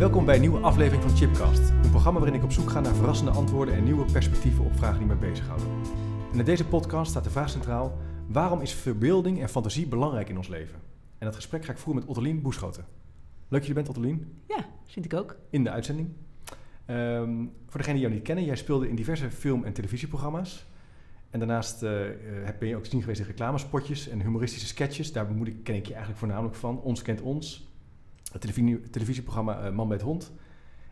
Welkom bij een nieuwe aflevering van Chipcast, een programma waarin ik op zoek ga naar verrassende antwoorden en nieuwe perspectieven op vragen die mij bezighouden. En in deze podcast staat de vraag centraal: waarom is verbeelding en fantasie belangrijk in ons leven? En dat gesprek ga ik voeren met Ottelien Boeschoten. Leuk dat je er bent, Ottelien. Ja, vind ik ook. In de uitzending. Ehm, voor degenen die jou niet kennen, jij speelde in diverse film- en televisieprogramma's. En daarnaast uh, ben je ook te zien geweest in reclamespotjes en humoristische sketches. Daar ik, ken ik je eigenlijk voornamelijk van. Ons kent ons. Het televisie, televisieprogramma uh, Man bij het Hond.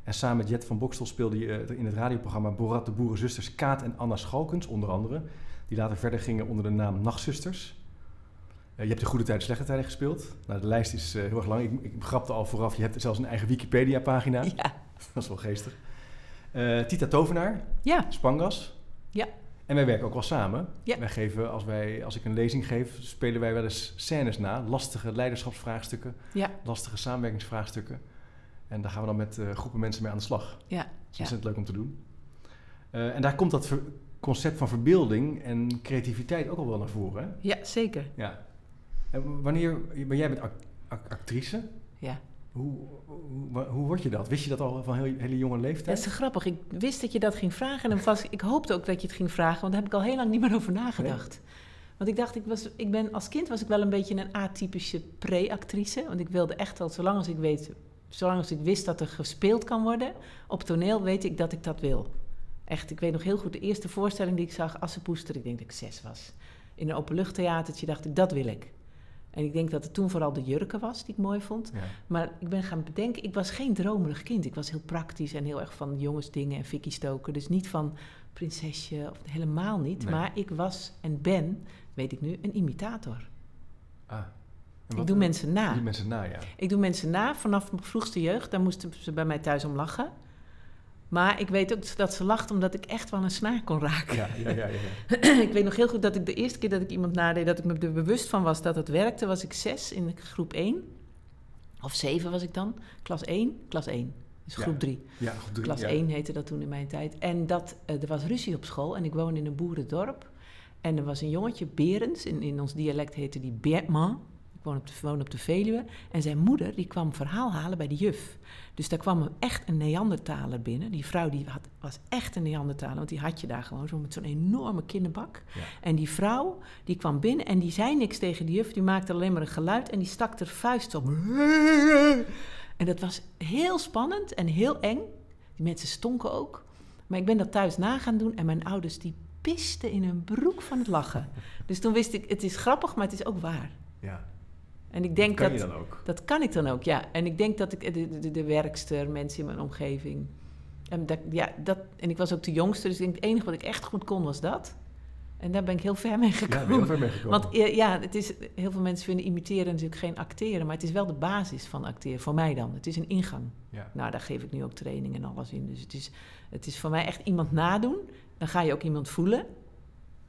En samen met Jet van Bokstel speelde je in het radioprogramma Borat de Boerenzusters Kaat en Anna Schalkens, onder andere. Die later verder gingen onder de naam Nachtzusters. Uh, je hebt de goede tijden, slechte tijden gespeeld. Nou, de lijst is heel erg lang. Ik, ik grapte al vooraf, je hebt zelfs een eigen Wikipedia-pagina. Ja. Dat is wel geestig. Uh, Tita Tovenaar. Ja. Spangas. Ja. En wij werken ook wel samen. Ja. Wij geven, als, wij, als ik een lezing geef, spelen wij wel eens scènes na. Lastige leiderschapsvraagstukken. Ja. Lastige samenwerkingsvraagstukken. En daar gaan we dan met uh, groepen mensen mee aan de slag. Ja. Dat is ontzettend leuk om te doen. Uh, en daar komt dat concept van verbeelding en creativiteit ook al wel naar voren. Hè? Ja, zeker. Ja. En wanneer, maar jij bent act actrice. Ja. Hoe, hoe, hoe word je dat? Wist je dat al van een hele jonge leeftijd? Dat is grappig. Ik wist dat je dat ging vragen. En was, ik hoopte ook dat je het ging vragen, want daar heb ik al heel lang niet meer over nagedacht. Nee. Want ik dacht, ik was, ik ben, als kind was ik wel een beetje een atypische pre-actrice. Want ik wilde echt al, zolang als ik weet, zolang als ik wist dat er gespeeld kan worden op toneel, weet ik dat ik dat wil. Echt, ik weet nog heel goed de eerste voorstelling die ik zag, Assepoester, ik denk dat ik zes was. In een openluchttheatertje dacht ik, dat wil ik. En ik denk dat het toen vooral de jurken was die ik mooi vond. Ja. Maar ik ben gaan bedenken, ik was geen dromerig kind. Ik was heel praktisch en heel erg van jongensdingen en fikkie stoken. Dus niet van prinsesje, of helemaal niet. Nee. Maar ik was en ben, weet ik nu, een imitator. Ah. Ik doe mensen na. Doe mensen na, ja. Ik doe mensen na vanaf mijn vroegste jeugd. Daar moesten ze bij mij thuis om lachen. Maar ik weet ook dat ze lacht omdat ik echt wel een snaar kon raken. Ja, ja, ja, ja. ik weet nog heel goed dat ik de eerste keer dat ik iemand nadeed, dat ik me er bewust van was dat het werkte, was ik zes in groep 1. Of zeven was ik dan. Klas 1. Klas 1. Dus groep 3. Ja, groep 3. Klas ja. 1 heette dat toen in mijn tijd. En dat, uh, er was ruzie op school en ik woonde in een boerendorp. En er was een jongetje, Berends, in, in ons dialect heette die Bertman. Ik woon op, de, woon op de Veluwe. En zijn moeder die kwam verhaal halen bij de juf. Dus daar kwam echt een Neandertaler binnen. Die vrouw die had, was echt een Neandertaler, want die had je daar gewoon zo met zo'n enorme kinderbak. Ja. En die vrouw die kwam binnen en die zei niks tegen de juf. Die maakte alleen maar een geluid en die stak er vuist op. En dat was heel spannend en heel eng. Die mensen stonken ook. Maar ik ben dat thuis na gaan doen en mijn ouders die pisten in hun broek van het lachen. Dus toen wist ik, het is grappig, maar het is ook waar. Ja. En ik denk kan dat, je dan ook? Dat kan ik dan ook, ja. En ik denk dat ik de, de, de werkster, mensen in mijn omgeving. En, dat, ja, dat, en ik was ook de jongste, dus ik denk, het enige wat ik echt goed kon was dat. En daar ben ik heel ver mee gekomen. Ja, heel ver mee gekomen. Want ja, het is, heel veel mensen vinden imiteren natuurlijk geen acteren, maar het is wel de basis van acteren, voor mij dan. Het is een ingang. Ja. Nou, daar geef ik nu ook training en alles in. Dus het is, het is voor mij echt iemand nadoen. Dan ga je ook iemand voelen.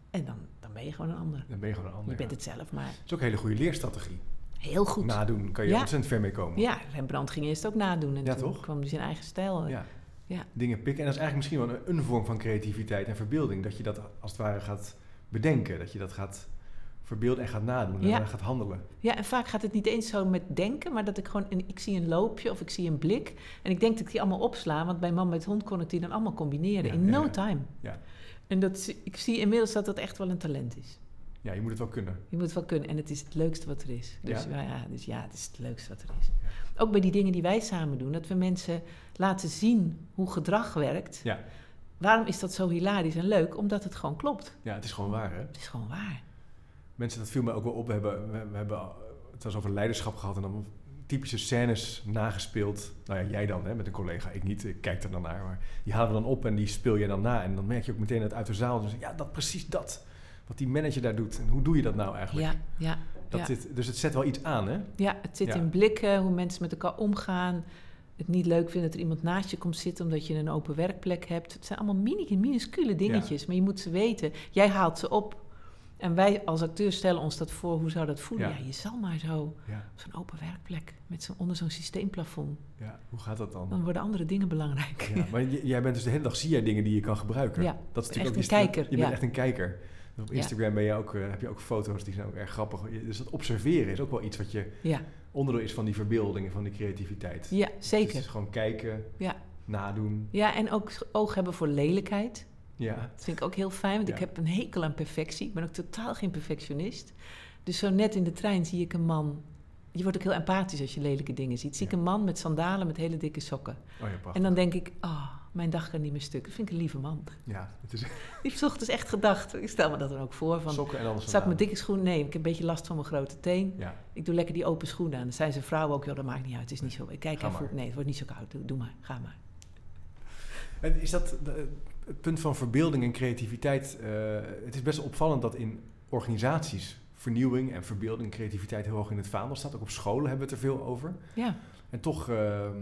En dan, dan ben je gewoon een ander. Dan ben je gewoon een ander. Je bent ja. het zelf, maar Het is ook een hele goede leerstrategie. Heel goed. Nadoen kan je Ja. ontzettend ver mee komen. Ja, Rembrandt ging eerst ook nadoen. En Ja, toen toch? kwam hij zijn eigen stijl. Ja. Ja. Dingen pikken. En dat is eigenlijk misschien wel een, een vorm van creativiteit en verbeelding. Dat je dat als het ware gaat bedenken. Dat je dat gaat verbeelden en gaat nadoen. En gaat handelen. ja, en vaak gaat het niet eens zo met denken, maar dat ik gewoon, een, ik zie een loopje of ik zie een blik. En ik denk dat ik die allemaal opsla, want bij Man met Hond kon ik die dan allemaal combineren. In no time. Ja. En dat, ik zie inmiddels dat dat echt wel een talent is. Ja, je moet het wel kunnen. Je moet het wel kunnen. En het is het leukste wat er is. Dus Ja? dus ja het is het leukste wat er is. Ook bij die dingen die wij samen doen. Dat we mensen laten zien hoe gedrag werkt. Ja. Waarom is dat zo hilarisch en leuk? Omdat het gewoon klopt. ja, het is gewoon waar hè. Het is gewoon waar. Mensen, dat viel me ook wel op. We hebben, we, we hebben het was over leiderschap gehad en dan typische scènes nagespeeld. Nou ja, jij dan hè, met een collega, ik niet, ik kijk er dan naar. Maar die halen we dan op en die speel je dan na. En dan merk je ook meteen uit, uit de zaal, dus, ja, dat precies dat. Wat die manager daar doet. En hoe doe je dat nou eigenlijk? Ja, ja. Dat ja. dit, dus het zet wel iets aan, hè? ja, het zit Ja. in blikken, hoe mensen met elkaar omgaan. het niet leuk vindt dat er iemand naast je komt zitten omdat je een open werkplek hebt. Het zijn allemaal mini, minuscule dingetjes, maar je moet ze weten. Jij haalt ze op. En wij als acteurs stellen ons dat voor, hoe zou dat voelen? Ja. Je zal maar zo, Ja, zo'n open werkplek, met zo'n onder zo'n systeemplafond. ja. Hoe gaat dat dan? Dan worden andere dingen belangrijk. Ja, maar jij bent dus de hele dag zie jij dingen die je kan gebruiken. Ja, dat is natuurlijk een ook die- kijker, Je bent echt een kijker. Op Ja. Instagram ben je ook, eh, heb je ook foto's die zijn ook erg grappig. Dus dat observeren is ook wel iets wat je Ja, onderdeel is van die verbeelding van die creativiteit. ja Dus zeker. is gewoon kijken, Ja. nadoen. ja, en ook oog hebben voor lelijkheid. Ja, Dat vind ik ook heel fijn, want ik heb een hekel aan perfectie. Ik ben ook totaal geen perfectionist. Dus zo net in de trein zie ik een man... Je wordt ook heel empathisch als je lelijke dingen ziet. Zie ik een man met sandalen met hele dikke sokken. oh. En dan denk ik, oh, mijn dag kan niet meer stuk. Dat vind ik een lieve man. Ja, het is Die heeft ochtends echt gedacht. Ik stel me dat dan ook voor. Van, sokken en anders zal ik mijn dikke schoen? Nee, ik heb een beetje last van mijn grote teen. Ja, Ik doe lekker die open schoenen aan. Dan zijn ze vrouwen ook, joh, dat maakt niet uit. Het is niet zo. Ik kijk Ga even. maar. Nee, het wordt niet zo koud. Doe, doe maar, ga maar. En Is dat de- het punt van verbeelding en creativiteit? eh, het is best opvallend dat in organisaties vernieuwing en verbeelding en creativiteit heel hoog in het vaandel staat. Ook op scholen hebben we het er veel over. Ja, En toch ehm,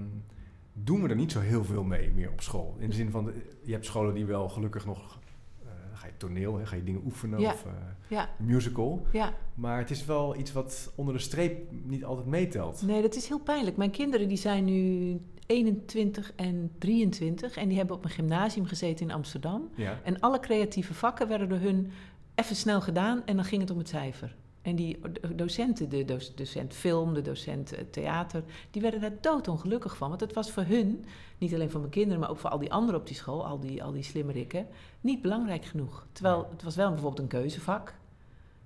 doen we er niet zo heel veel mee meer op school. In de zin van, je hebt scholen die wel gelukkig nog... eh, ga je toneel, hè, ga je dingen oefenen Ja. of eh, ja, musical. ja. Maar het is wel iets wat onder de streep niet altijd meetelt. Nee, dat is heel pijnlijk. Mijn kinderen die zijn nu 21 en 23 en die hebben op een gymnasium gezeten in Amsterdam. En alle creatieve vakken werden door hun even snel gedaan en dan ging het om het cijfer. En die docenten, de doc- docent film, de docent eh, theater, die werden daar doodongelukkig van. Want het was voor hun, niet alleen voor mijn kinderen, maar ook voor al die anderen op die school, al die, al die slimmerikken, niet belangrijk genoeg. Terwijl het was wel bijvoorbeeld een keuzevak.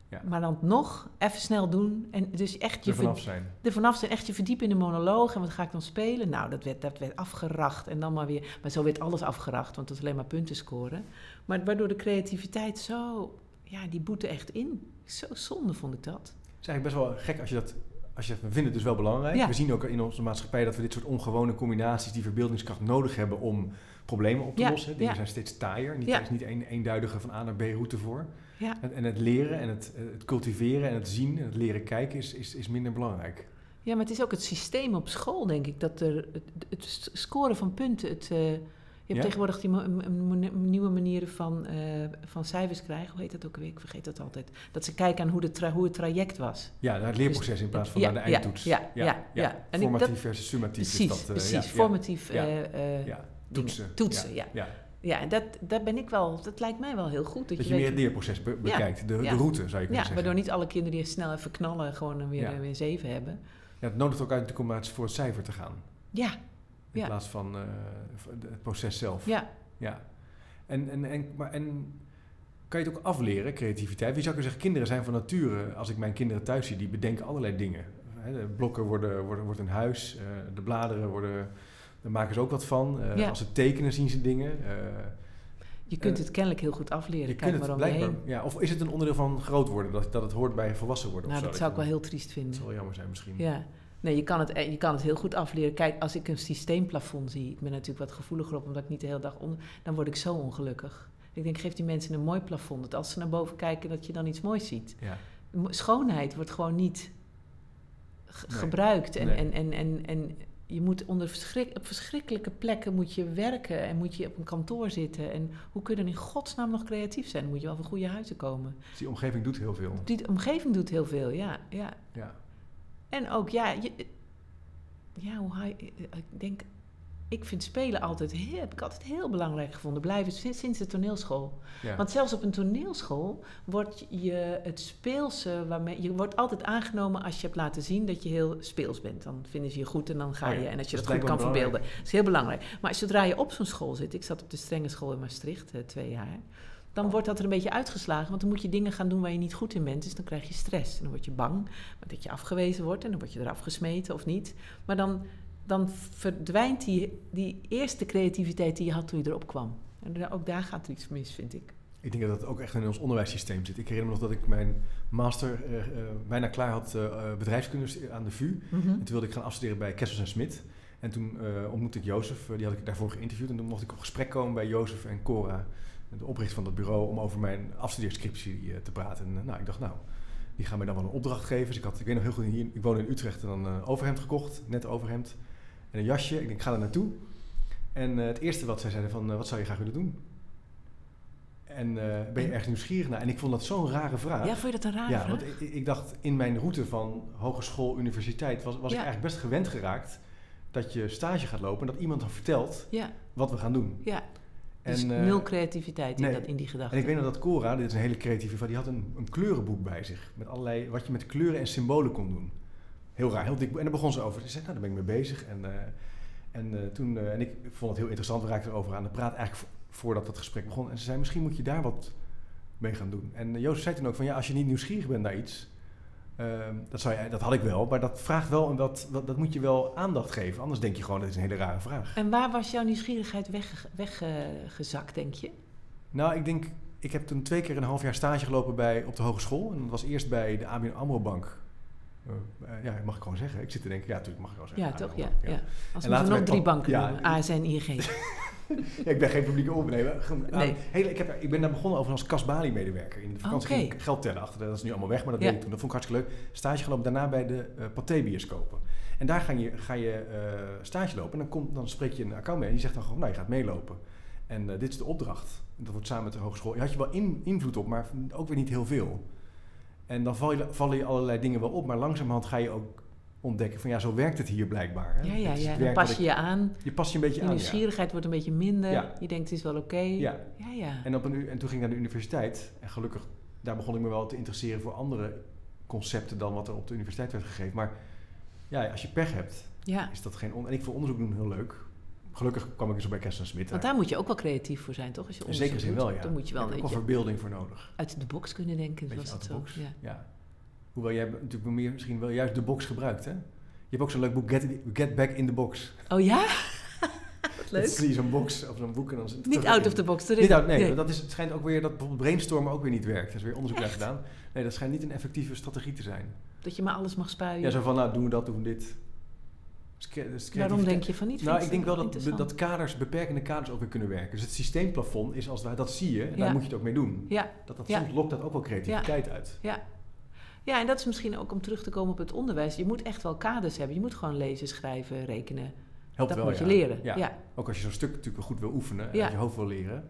Ja. Maar dan nog even snel doen. En dus echt je er vanaf zijn. er vanaf zijn echt je verdiepen in de monoloog en wat ga ik dan spelen? Nou, dat werd, dat werd afgeracht en dan maar weer. Maar zo werd alles afgeracht, want dat is alleen maar punten scoren. Maar waardoor de creativiteit zo, ja, die boete echt in. Zo zonde vond ik dat. Het is eigenlijk best wel gek als je dat... Als je, we vinden het dus wel belangrijk. Ja. We zien ook in onze maatschappij dat we dit soort ongewone combinaties, die verbeeldingskracht nodig hebben om problemen op te Ja, lossen. Dingen ja. zijn steeds taaier. Niet. Er is niet één eenduidige van A naar B route voor. Ja, En, en het leren en het, het cultiveren en het zien en het leren kijken is, is, is minder belangrijk. ja maar het is ook het systeem op school, denk ik. Dat er, het, het scoren van punten, het, eh, je hebt Ja. tegenwoordig die nieuwe manieren van, eh, van cijfers krijgen. Hoe heet dat ook weer? Ik vergeet dat altijd. Dat ze kijken aan hoe, de hoe het traject was. Ja, naar het leerproces in plaats van Ja, naar de ja, eindtoets. ja, ja, ja. En Formatief dat- versus summatief Precies, is dat. eh, precies. ja, ja, Formatief. Ja. eh, ja, toetsen. Toetsen, ja. ja. Ja, en dat, dat ben ik wel, dat lijkt mij wel heel goed. Dat, Dat je weet meer het leerproces be- bekijkt, de, ja. de route zou je kunnen ja, zeggen. waardoor niet alle kinderen die snel even knallen gewoon weer, Ja. weer zeven hebben. Ja, het nodigt ook uit om voor het cijfer te gaan. Ja, In Ja. plaats van eh, het proces zelf. ja, Ja. En, en, en, maar, en kan je het ook afleren, creativiteit? Wie zou kunnen zeggen, kinderen zijn van nature, als ik mijn kinderen thuis zie, die bedenken allerlei dingen. De blokken worden, worden, wordt een huis, eh, de bladeren worden, daar maken ze ook wat van. Eh, Ja. Als ze tekenen zien ze dingen. Je kunt het kennelijk heel goed afleren. je Kijk kunt maar het je heen. Ja, of is het een onderdeel van groot worden, dat, dat het hoort bij volwassen worden? Nou, of dat zo, zou ik wel je- heel triest Dat vinden. zou wel jammer zijn misschien. Ja. Nee, je kan, het, eh, je kan het heel goed afleren. Kijk, als ik een systeemplafond zie, ik ben natuurlijk wat gevoeliger op, omdat ik niet de hele dag onder, dan word ik zo ongelukkig. Ik denk, geef die mensen een mooi plafond. Dat als ze naar boven kijken, dat je dan iets moois ziet. Ja. Schoonheid wordt gewoon niet Nee. gebruikt. En, Nee. en, en, en, en je moet onder verschrik, op verschrikkelijke plekken moet je werken en moet je op een kantoor zitten. En hoe kun je dan in godsnaam nog creatief zijn? Dan moet je wel van goede huizen komen. Dus die omgeving doet heel veel. Die omgeving doet heel veel, ja. ja. Ja. En ook, ja, je, ja hoe hij, ik denk, ik vind spelen altijd, heel, heb ik altijd heel belangrijk gevonden. Blijven sinds, sinds de toneelschool. Ja. Want zelfs op een toneelschool wordt je het speelse, waarmee, je wordt altijd aangenomen als je hebt laten zien dat je heel speels bent. Dan vinden ze je goed en dan ga Oh ja, je. En als je dat dat, goed kan verbeelden. Dat is heel belangrijk. Maar zodra je op zo'n school zit, ik zat op de strenge school in Maastricht, eh, twee jaar. Dan wordt dat er een beetje uitgeslagen, want dan moet je dingen gaan doen waar je niet goed in bent. Dus dan krijg je stress. En dan word je bang dat je afgewezen wordt en dan word je eraf gesmeten of niet. Maar dan, dan verdwijnt die, die eerste creativiteit die je had toen je erop kwam. En ook daar gaat er iets mis, vind ik. Ik denk dat dat ook echt in ons onderwijssysteem zit. Ik herinner me nog dat ik mijn master eh, eh, bijna klaar had eh, bedrijfskunde aan de VU. Mhm. En toen wilde ik gaan afstuderen bij Kessels en Smit. En toen eh, ontmoette ik Jozef, die had ik daarvoor geïnterviewd. En toen mocht ik op gesprek komen bij Jozef en Cora, de oprichter van dat bureau, om over mijn afstudeerscriptie eh, te praten. En eh, nou, ik dacht, nou, die gaan mij dan wel een opdracht geven. Dus ik, had, ik weet nog heel goed, hier, ik woon in Utrecht en dan een overhemd gekocht, net overhemd. en een jasje. Ik denk, ik ga er naartoe. En eh, het eerste wat zij zeiden van, eh, wat zou je graag willen doen? En eh, ben je ergens nieuwsgierig naar? En ik vond dat zo'n rare vraag. Ja, vond je dat een rare Ja, vraag? want ik, ik dacht in mijn route van hogeschool, universiteit, was, was ik eigenlijk best gewend geraakt dat je stage gaat lopen en dat iemand dan vertelt Ja, wat we gaan doen. ja. Dus En, eh, nul creativiteit in, nee. dat, in die gedachte. En ik weet nog dat Cora, dit is een hele creatieve vrouw, die had een, een kleurenboek bij zich. Met allerlei, wat je met kleuren en symbolen kon doen. Heel raar, heel dik. En daar begon ze over. Ze zei, nou, daar ben ik mee bezig. En, eh, en, eh, toen, en ik vond het heel interessant, we raakten erover aan de praat eigenlijk vo- voordat het gesprek begon. En ze zei, misschien moet je daar wat mee gaan doen. En Jozef zei toen ook van, ja, als je niet nieuwsgierig bent naar iets, uh, dat, zou dat had ik wel, maar dat vraagt wel, wat, wat, dat moet je wel aandacht geven. Anders denk je gewoon, dat is een hele rare vraag. En waar was jouw nieuwsgierigheid weggezakt, weg, denk je? Nou, ik denk, ik heb toen twee keer een half jaar stage gelopen bij, op de hogeschool. En dat was eerst bij de ABN AMRO Bank. Uh, uh, ja, mag ik gewoon zeggen. Ik zit te denken, ja, natuurlijk mag ik gewoon zeggen. Ja, toch? Ja, ja. ja. Als we nog drie banken ja, noemen, ASN, ING. ja, ik ben geen publieke ondernemer. Nee. Heel, ik, heb, ik ben daar begonnen over als Kasbali-medewerker. In de vakantie okay. ging ik geld tellen achter. Dat is nu allemaal weg, maar dat ja. deed ik toen. Dat vond ik hartstikke leuk. Stage gelopen, daarna bij de uh, Pathé-bioscopen. En daar ga je, ga je uh, stage lopen. En dan, komt, dan spreek je een account en die zegt dan gewoon, nou, je gaat meelopen. En uh, dit is de opdracht. En dat wordt samen met de hogeschool. Je had je wel in, invloed op, maar ook weer niet heel veel. En dan val je, vallen je allerlei dingen wel op, maar langzamerhand ga je ook ontdekken van ja, zo werkt het hier blijkbaar. Hè? Ja, ja, ja. Dan pas je je aan. Je past je een beetje je aan. Je nieuwsgierigheid ja. wordt een beetje minder. Ja. Je denkt het is wel oké. Okay. Ja. Ja, ja. En, op een, en toen ging ik naar de universiteit en gelukkig, daar begon ik me wel te interesseren voor andere concepten dan wat er op de universiteit werd gegeven. Maar ja, als je pech hebt, ja. is dat geen... On en ik vond onderzoek doen heel leuk. Gelukkig kwam ik eens bij Kerstin Smit. Want daar moet je ook wel creatief voor zijn, toch? Als je In zekere zin wel, ja. Dan moet je wel een beetje wel verbeelding voor nodig. Uit de box kunnen denken, Beetje was het zo. Ja. Hoewel jij natuurlijk meer misschien wel juist de box gebruikt, hè? Je hebt ook zo'n leuk boek, Get, Get Back in the Box. Oh ja? Wat leuk. Dat zie je zo'n box of zo'n boek en dan Niet out of the box. Erin. Niet out, nee, nee. Dat is, het schijnt ook weer dat bijvoorbeeld brainstormen ook weer niet werkt. Er is weer onderzoek naar gedaan. Nee, dat schijnt niet een effectieve strategie te zijn. Dat je maar alles mag spuien. Ja, zo van, nou, doen we dat, doen we dit. Waarom denk je van niet? Nou, ik denk wel dat, dat kaders, beperkende kaders ook weer kunnen werken. Dus het systeemplafond is als het dat zie je, en ja. daar moet je het ook mee doen. Ja. Dat, dat, ja. Soms lokt dat ook wel creativiteit ja. uit. Ja. Ja, en dat is misschien ook om terug te komen op het onderwijs. Je moet echt wel kaders hebben. Je moet gewoon lezen, schrijven, rekenen. Helpt dat wel, moet je ja. leren. Ja. Ja. Ook als je zo'n stuk natuurlijk goed wil oefenen, en uit je hoofd wil leren.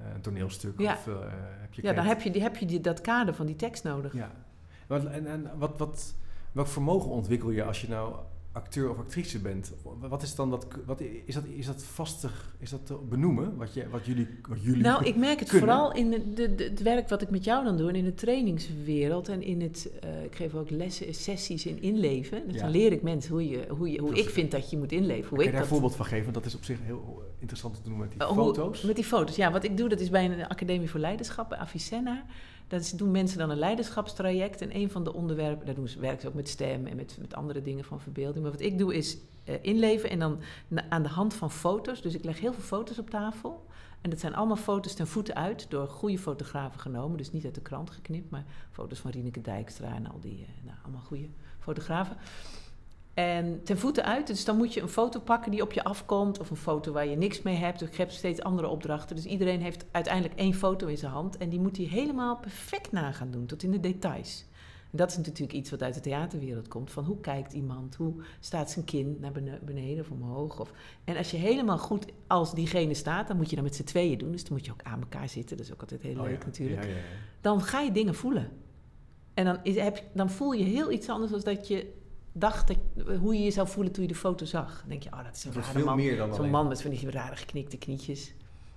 Uh, een toneelstuk ja. of uh, heb je Ja, dan heb je, die, heb je die, dat kader van die tekst nodig. Ja. En, en wat, wat, welk vermogen ontwikkel je als je nou acteur of actrice bent, wat is dan dat, wat is dat, is dat vastig, is dat te benoemen, wat, je, wat, jullie, wat jullie Nou, ik merk het kunnen? vooral in de, het werk wat ik met jou dan doe en in de trainingswereld en in het, uh, ik geef ook lessen, sessies in inleven. Dus Ja. dan leer ik mensen hoe, je, hoe, je, hoe ik vind dat je moet inleven. Hoe Kun je ik daar een voorbeeld van geven? Dat is op zich heel interessant te doen met die Uh, hoe- foto's. met die foto's, ja. Wat ik doe, dat is bij een academie voor leiderschap, bij Avicenna. Daar doen mensen dan een leiderschapstraject. En een van de onderwerpen, daar doen ze, werken ze ook met stem en met, met andere dingen van verbeelding. Maar wat ik doe is eh, inleven en dan aan de hand van foto's. Dus ik leg heel veel foto's op tafel. En dat zijn allemaal foto's ten voeten uit, door goede fotografen genomen. Dus niet uit de krant geknipt, maar foto's van Rieneke Dijkstra en al die, eh, nou, allemaal goede fotografen. En ten voeten uit, dus dan moet je een foto pakken die op je afkomt, of een foto waar je niks mee hebt. Ik heb steeds andere opdrachten. Dus iedereen heeft uiteindelijk één foto in zijn hand en die moet hij helemaal perfect na gaan doen, tot in de details. En dat is natuurlijk iets wat uit de theaterwereld komt. Van hoe kijkt iemand? Hoe staat zijn kin naar bene- beneden of omhoog? Of, en als je helemaal goed als diegene staat, dan moet je dat met z'n tweeën doen. Dus dan moet je ook aan elkaar zitten. Dat is ook altijd heel Oh leuk ja. natuurlijk. Ja, ja, ja. Dan ga je dingen voelen. En dan, is, heb, dan voel je heel iets anders dan dat je dacht dat, hoe je je zou voelen toen je de foto zag. Dan denk je, oh, dat is een wordt rare man. Zo'n man met van die rare geknikte knietjes.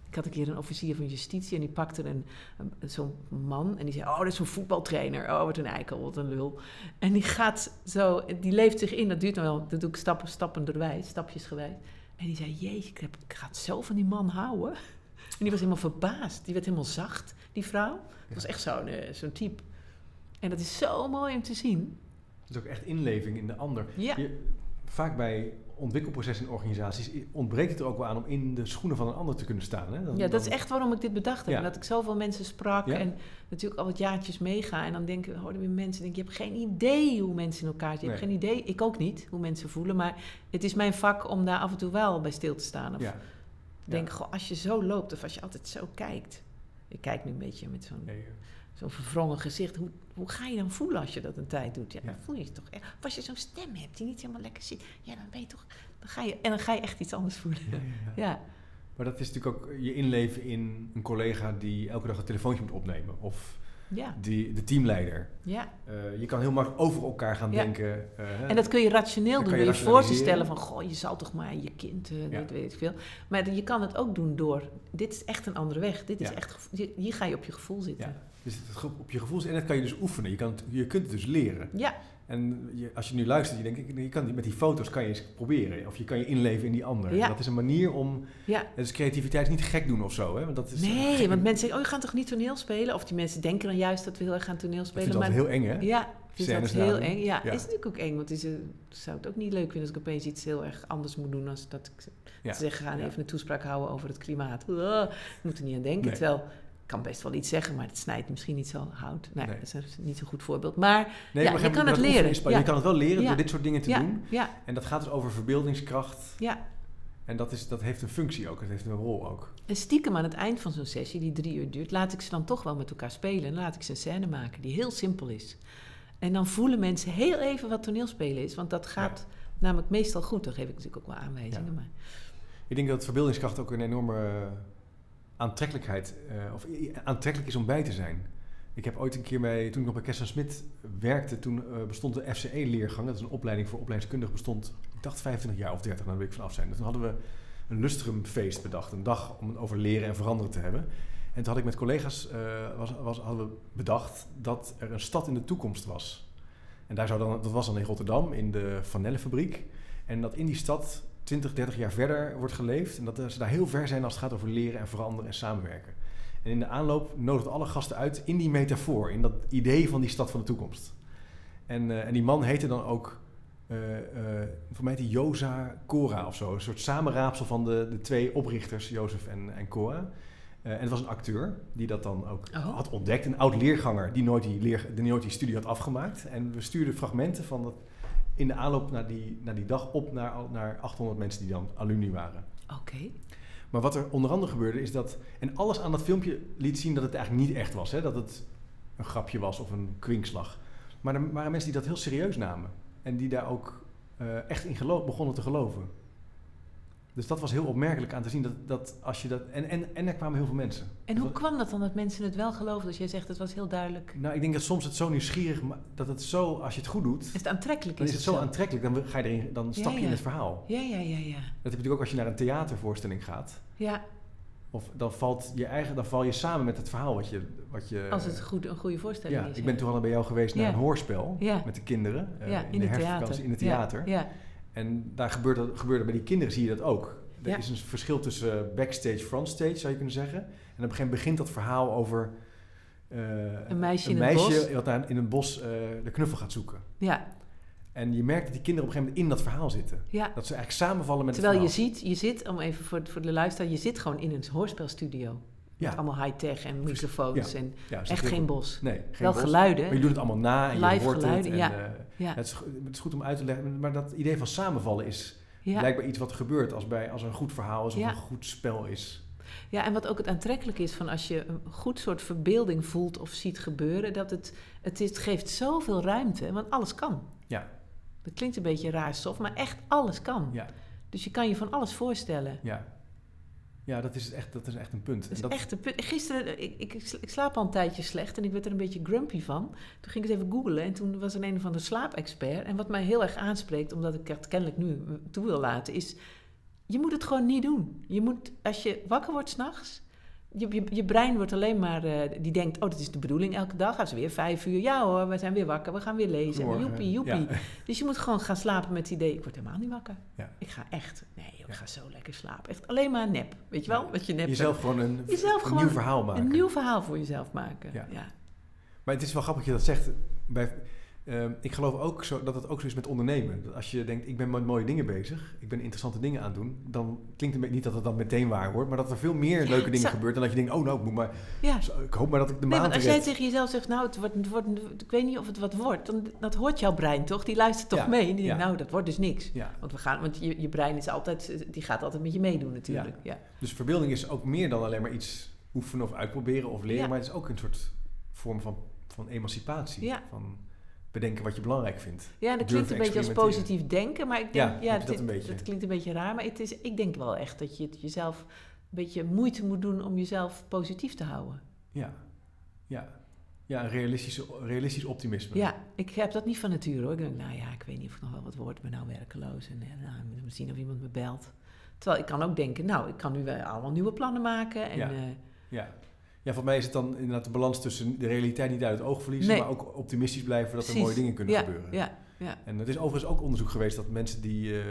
Ik had een keer een officier van justitie en die pakte een, een- zo'n man en die zei: Oh, dat is zo'n voetbaltrainer. Oh, wat een eikel, wat een lul. En die gaat zo, die leeft zich in. Dat duurt dan wel, dat doe ik stappen, stappenderwijs, stapjesgewijs. En die zei: ik, heb, ik ga het zo van die man houden. En die was helemaal verbaasd. Die werd helemaal zacht, die vrouw. Dat was echt zo'n eh, zo'n type. En dat is zo mooi om te zien. Is ook echt inleving in de ander. Ja. Je, vaak bij ontwikkelprocessen in organisaties ontbreekt het er ook wel aan om in de schoenen van een ander te kunnen staan. Hè? Dan- Ja, dat is echt waarom ik dit bedacht heb. Ja. Dat ik zoveel mensen sprak Ja. en natuurlijk al wat jaartjes meega. En dan denken, hoorden weer mensen, denk, je hebt geen idee hoe mensen in elkaar zitten. Je hebt geen idee, ik ook niet, hoe mensen voelen. Maar het is mijn vak om daar af en toe wel bij stil te staan. Of Ja. denk, goh, als je zo loopt of als je altijd zo kijkt. Ik kijk nu een beetje met zo'n Nee, zo'n verwrongen gezicht. Hoe, hoe ga je dan voelen als je dat een tijd doet? Ja, Ja. dan voel je je toch echt. Of als je zo'n stem hebt die niet helemaal lekker zit. Ja, dan ben je toch... Dan ga je, en dan ga je echt iets anders voelen. ja, Maar dat is natuurlijk ook je inleven in een collega die elke dag een telefoontje moet opnemen. Of ja, die, de teamleider. ja. Eh, je kan heel makkelijk over elkaar gaan denken. eh. En dat kun je rationeel Dan doen je door je voor te stellen van... Goh, je zal toch maar je kind, dat weet ik veel. Maar je kan het ook doen door... Dit is echt een andere weg. Dit is echt, hier ga je op je gevoel zitten. Dus het op je gevoel en dat kan je dus oefenen. Je, kan het, je kunt het dus leren. Ja, En je, als je nu luistert, je denkt, ik- je kan met die foto's kan je eens proberen. Of je kan je inleven in die ander. Ja. Dat is een manier om... ja. Is creativiteit niet gek doen of zo. Hè? Want dat is, Nee, gek- want mensen zeggen, oh, je gaat toch niet toneel spelen? Of die mensen denken dan juist dat we heel erg gaan toneel spelen. vind dat maar heel eng, hè? Ja, vind dat heel eng. Ja, Ja. is natuurlijk ook eng. Want is, eh, zou het ook niet leuk vinden als ik opeens iets heel erg anders moet doen. Als dat ik Ja. te zeggen, gaan even een toespraak houden over het klimaat. Uh, ik moet er niet aan denken. Nee. Terwijl, kan best wel iets zeggen, maar het snijdt misschien niet zo hout. Nee, Nee. dat is niet zo'n goed voorbeeld. Maar Nee, Ja, maar je kan het leren. Ja. Je kan het wel leren Ja. door dit soort dingen te doen. ja, En dat gaat dus over verbeeldingskracht. ja. En dat, is, dat heeft een functie ook. Het heeft een rol ook. En stiekem aan het eind van zo'n sessie, die drie uur duurt, laat ik ze dan toch wel met elkaar spelen. En laat ik ze een scène maken die heel simpel is. En dan voelen mensen heel even wat toneelspelen is. Want dat gaat namelijk meestal goed. Dan geef ik natuurlijk ook wel aanwijzingen. Ja. Maar Ik denk dat verbeeldingskracht ook een enorme aantrekkelijkheid, eh, of i- aantrekkelijk is om bij te zijn. Ik heb ooit een keer bij, toen ik nog bij Kessen Smit werkte, toen eh, bestond de FCE-leergang. Dat is een opleiding voor opleidingskundigen, bestond, ik dacht 25 jaar of 30, dan wil ik vanaf zijn. En toen hadden we een lustrumfeest bedacht, een dag om het over leren en veranderen te hebben. En toen had ik met collega's, eh, was, was, hadden we bedacht dat er een stad in de toekomst was. En daar zou dan, dat was dan in Rotterdam, in de Vanellenfabriek. En dat in die stad 20, 30 jaar verder wordt geleefd. En dat ze daar heel ver zijn als het gaat over leren en veranderen en samenwerken. En in de aanloop nodigt alle gasten uit in die metafoor, in dat idee van die stad van de toekomst. En, eh, en die man heette dan ook, eh, eh, voor mij heet hij Joza Cora of zo. Een soort samenraapsel van de, de twee oprichters, Jozef en, en Cora. Eh, en het was een acteur die dat dan ook Oh. had ontdekt. Een oud leerganger die nooit die, leer, die nooit die studie had afgemaakt. En we stuurden fragmenten van dat in de aanloop naar die, naar die dag op naar, naar 800 mensen die dan alumni waren. oké. Maar wat er onder andere gebeurde is dat... En alles aan dat filmpje liet zien dat het eigenlijk niet echt was. Hè? Dat het een grapje was of een kwinkslag. Maar er waren mensen die dat heel serieus namen. En die daar ook eh, echt in geloof, begonnen te geloven. Dus dat was heel opmerkelijk aan te zien. Dat, dat als je dat, en, en, en er kwamen heel veel mensen. En hoe kwam dat dan dat mensen het wel geloofden? Als jij zegt, het was heel duidelijk. Nou, ik denk dat soms het zo nieuwsgierig... Dat het zo, als je het goed doet... Is het aantrekkelijk? Dan is het zo aantrekkelijk. Dan, ga je erin, dan stap je ja. in het verhaal. Ja, ja, ja, ja. Dat heb je natuurlijk ook als je naar een theatervoorstelling gaat. Ja, Of dan, valt je eigen, dan val je samen met het verhaal wat je... Wat je als het goed, een goede voorstelling ja, is. ik ben toevallig bij jou geweest naar Ja. een hoorspel Ja. met de kinderen. eh, ja, in, de het herfstvakantie in het theater. Ja, En daar gebeurt dat, gebeurde bij die kinderen zie je dat ook. Er Ja. is een verschil tussen backstage, frontstage zou je kunnen zeggen. En op een gegeven moment begint dat verhaal over... eh, Een meisje een in het bos. wat daar in een bos eh, de knuffel gaat zoeken. ja, En je merkt dat die kinderen op een gegeven moment in dat verhaal zitten. ja. Dat ze eigenlijk samenvallen met Terwijl je het verhaal. ziet, je zit, om even voor, voor de luisteraar, je zit gewoon in een hoorspelstudio. Met Ja, allemaal high-tech en microfoons en ja, echt geen bos. Nee, geen Wel bos. geluiden. Maar je doet het allemaal na en je Live hoort geluiden, het. En, ja. eh, Ja, het, is, go- het is goed om uit te leggen, maar dat idee van samenvallen is blijkbaar iets wat gebeurt als, bij, als er een goed verhaal is of een goed spel is. ja, en wat ook het aantrekkelijk is van als je een goed soort verbeelding voelt of ziet gebeuren, dat het, het, is, het geeft zoveel ruimte, want alles kan. Ja. Dat klinkt een beetje raar stof, maar echt alles kan. Ja, Dus je kan je van alles voorstellen. ja. Ja, dat is echt, dat is echt een punt. Dat is dat, echt een punt. Gisteren, ik, ik, ik slaap al een tijdje slecht en ik werd er een beetje grumpy van. Toen ging ik eens even googlen en toen was er een van de slaapexpert. En wat mij heel erg aanspreekt, omdat ik het kennelijk nu toe wil laten, is... Je moet het gewoon niet doen. Je moet, als je wakker wordt s'nachts... Je, je, je brein wordt alleen maar... eh, die denkt, oh, dat is de bedoeling elke dag. Gaan ze weer vijf uur. Ja hoor, we zijn weer wakker. We gaan weer lezen. Goedemorgen. Joepie, joepie. Ja. Dus je moet gewoon gaan slapen met het idee... Ik word helemaal niet wakker. Ja. Ik ga echt... Nee, ik Ja. ga zo lekker slapen. Echt alleen maar nep. Weet je wel? Wat je nep jezelf gewoon een, Jezelf een gewoon nieuw verhaal maken. een nieuw verhaal voor jezelf maken. Ja. Ja. Maar het is wel grappig dat je dat zegt. Bij, ehm, ik geloof ook zo, dat het ook zo is met ondernemen. Dat als je denkt, ik ben met mooie dingen bezig, ik ben interessante dingen aan het doen, dan klinkt het niet dat het dan meteen waar wordt, maar dat er veel meer Ja, leuke dingen zo- gebeuren dan dat je denkt, oh nou, ik, moet maar, ja. zo, ik hoop maar dat ik de Nee, maand als jij tegen jezelf zegt, nou, het wordt, het wordt, ik weet niet of het wat wordt, dan dat hoort jouw brein toch? Die luistert toch Ja, mee? En die denkt, nou, dat wordt dus niks. Want, we gaan, want je, je brein is altijd, die gaat altijd met je meedoen natuurlijk. Ja. dus verbeelding is ook meer dan alleen maar iets oefenen of uitproberen of leren. Maar het is ook een soort vorm van, van emancipatie. Ja. Van bedenken wat je belangrijk vindt. Ja, dat klinkt een beetje als positief denken, maar ik denk, ja, dat dit- een dat klinkt een beetje raar, maar het is, ik denk wel echt dat je het jezelf een beetje moeite moet doen om jezelf positief te houden. Ja, ja. ja een realistisch, realistisch optimisme. Ja, ik heb dat niet van nature hoor. Ik denk, nou ja, ik weet niet of ik nog wel wat word, ik ben nou werkeloos en nou, moeten zien of iemand me belt. Terwijl ik kan ook denken, nou, ik kan nu wel allemaal nieuwe plannen maken en Ja. eh, Ja. Ja, voor mij is het dan inderdaad de balans tussen de realiteit niet uit het oog verliezen, Nee. maar ook optimistisch blijven dat er mooie dingen kunnen ja, gebeuren. Ja, ja, En het is overigens ook onderzoek geweest dat mensen die eh,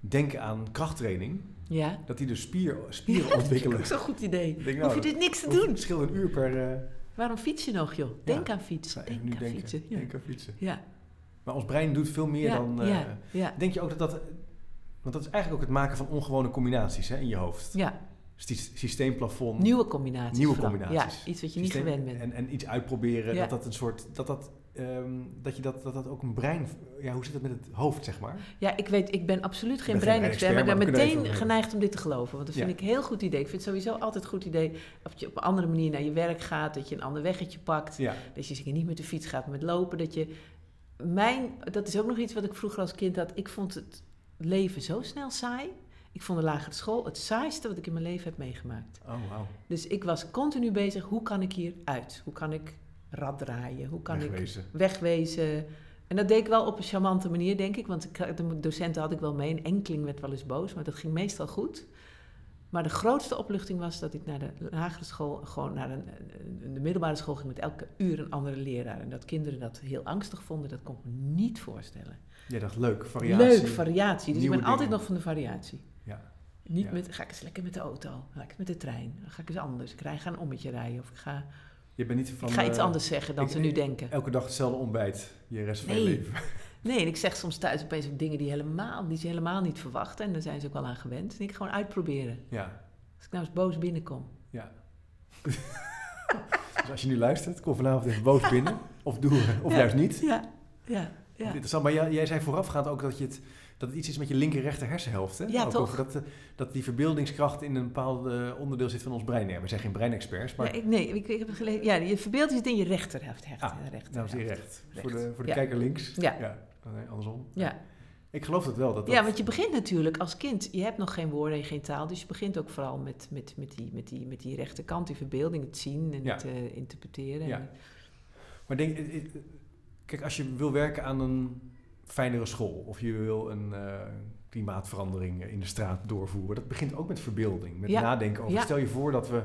denken aan krachttraining, ja. dat die dus spier, spieren Dat ontwikkelen. is ook zo'n goed idee. Denk, Hoef je nou, dit niks te doen. Het scheelt een uur per... eh, Waarom fiets je nog, joh? Denk aan fietsen. even Denk aan denken. fietsen. Ja. Denk aan fietsen. Ja. Maar ons brein doet veel meer dan... ja. Denk je ook dat dat... Want dat is eigenlijk ook het maken van ongewone combinaties hè, in je hoofd. ja, Systeemplafond. nieuwe combinaties. Nieuwe vooral. combinaties. Ja, iets wat je niet gewend bent. En, en iets uitproberen. Ja. Dat dat een soort... Dat dat, ehm, dat, je dat, dat dat ook een brein... Ja, hoe zit het met het hoofd, zeg maar? Ja, ik weet, ik ben absoluut geen breinexpert, maar ik ben meteen geneigd om dit te geloven. Want dat vind Ja. ik een heel goed idee. Ik vind het sowieso altijd een goed idee dat je op een andere manier naar je werk gaat, dat je een ander weggetje pakt, Ja. dat je zeker niet met de fiets gaat, maar met lopen. Dat je, mijn, dat is ook nog iets wat ik vroeger als kind had. Ik vond het leven zo snel saai. Ik vond de lagere school het saaiste wat ik in mijn leven heb meegemaakt. Oh, wauw. Dus ik was continu bezig, hoe kan ik hier uit? Hoe kan ik rad draaien? Hoe kan ik Wegwezen. En dat deed ik wel op een charmante manier, denk ik. Want de docenten had ik wel mee. Een enkeling werd wel eens boos, maar dat ging meestal goed. Maar de grootste opluchting was dat ik naar de lagere school, gewoon naar een, de middelbare school ging met elke uur een andere leraar. En dat kinderen dat heel angstig vonden, dat kon ik me niet voorstellen. Jij dacht, leuk, variatie. Leuk, variatie. Dus ik ben altijd nog van de variatie. Niet Ja. met, ga ik eens lekker met de auto, ga ik met de trein, dan ga ik eens anders. Ik rij- ga een ommetje rijden of ik ga, Je bent niet van... ik ga iets eh, anders zeggen dan ik- ze nu denken. Elke dag hetzelfde ontbijt, je rest van je leven. Nee, en ik zeg soms thuis opeens ook dingen die, helemaal, die ze helemaal niet verwachten. En daar zijn ze ook wel aan gewend. En ik gewoon uitproberen. Ja, Als ik nou eens boos binnenkom. ja. dus als je nu luistert, kom vanavond even boos binnen. Of doe, of Ja. juist niet. Ja, ja, ja. Interessant, maar jij, jij zei voorafgaand ook dat, je het, dat het iets is met je linker rechter hersenhelft. Hè? Ja, ook toch? Over dat, eh, dat die verbeeldingskracht in een bepaald eh, onderdeel zit van ons brein. Ja, we zijn geen breinexperts, maar Ja, ik, nee, ik, ik heb het gelezen. Ja, je verbeeld zit in je rechterhelft. Hecht, Ah, rechter, nou is die recht. Recht. Voor de, voor de Ja. kijker links. Ja. Nee, andersom. Ja. Ik geloof dat wel. Dat dat, ja, want je begint natuurlijk als kind. Je hebt nog geen woorden en geen taal. Dus je begint ook vooral met, met, met, die, met, die, met die rechterkant, die verbeelding, het zien en Ja. het eh, interpreteren. Ja. En- Maar denk, eh, eh, kijk, als je wil werken aan een fijnere school of je wil een eh, klimaatverandering in de straat doorvoeren, dat begint ook met verbeelding, met Ja. nadenken over. Ja. Stel je voor dat we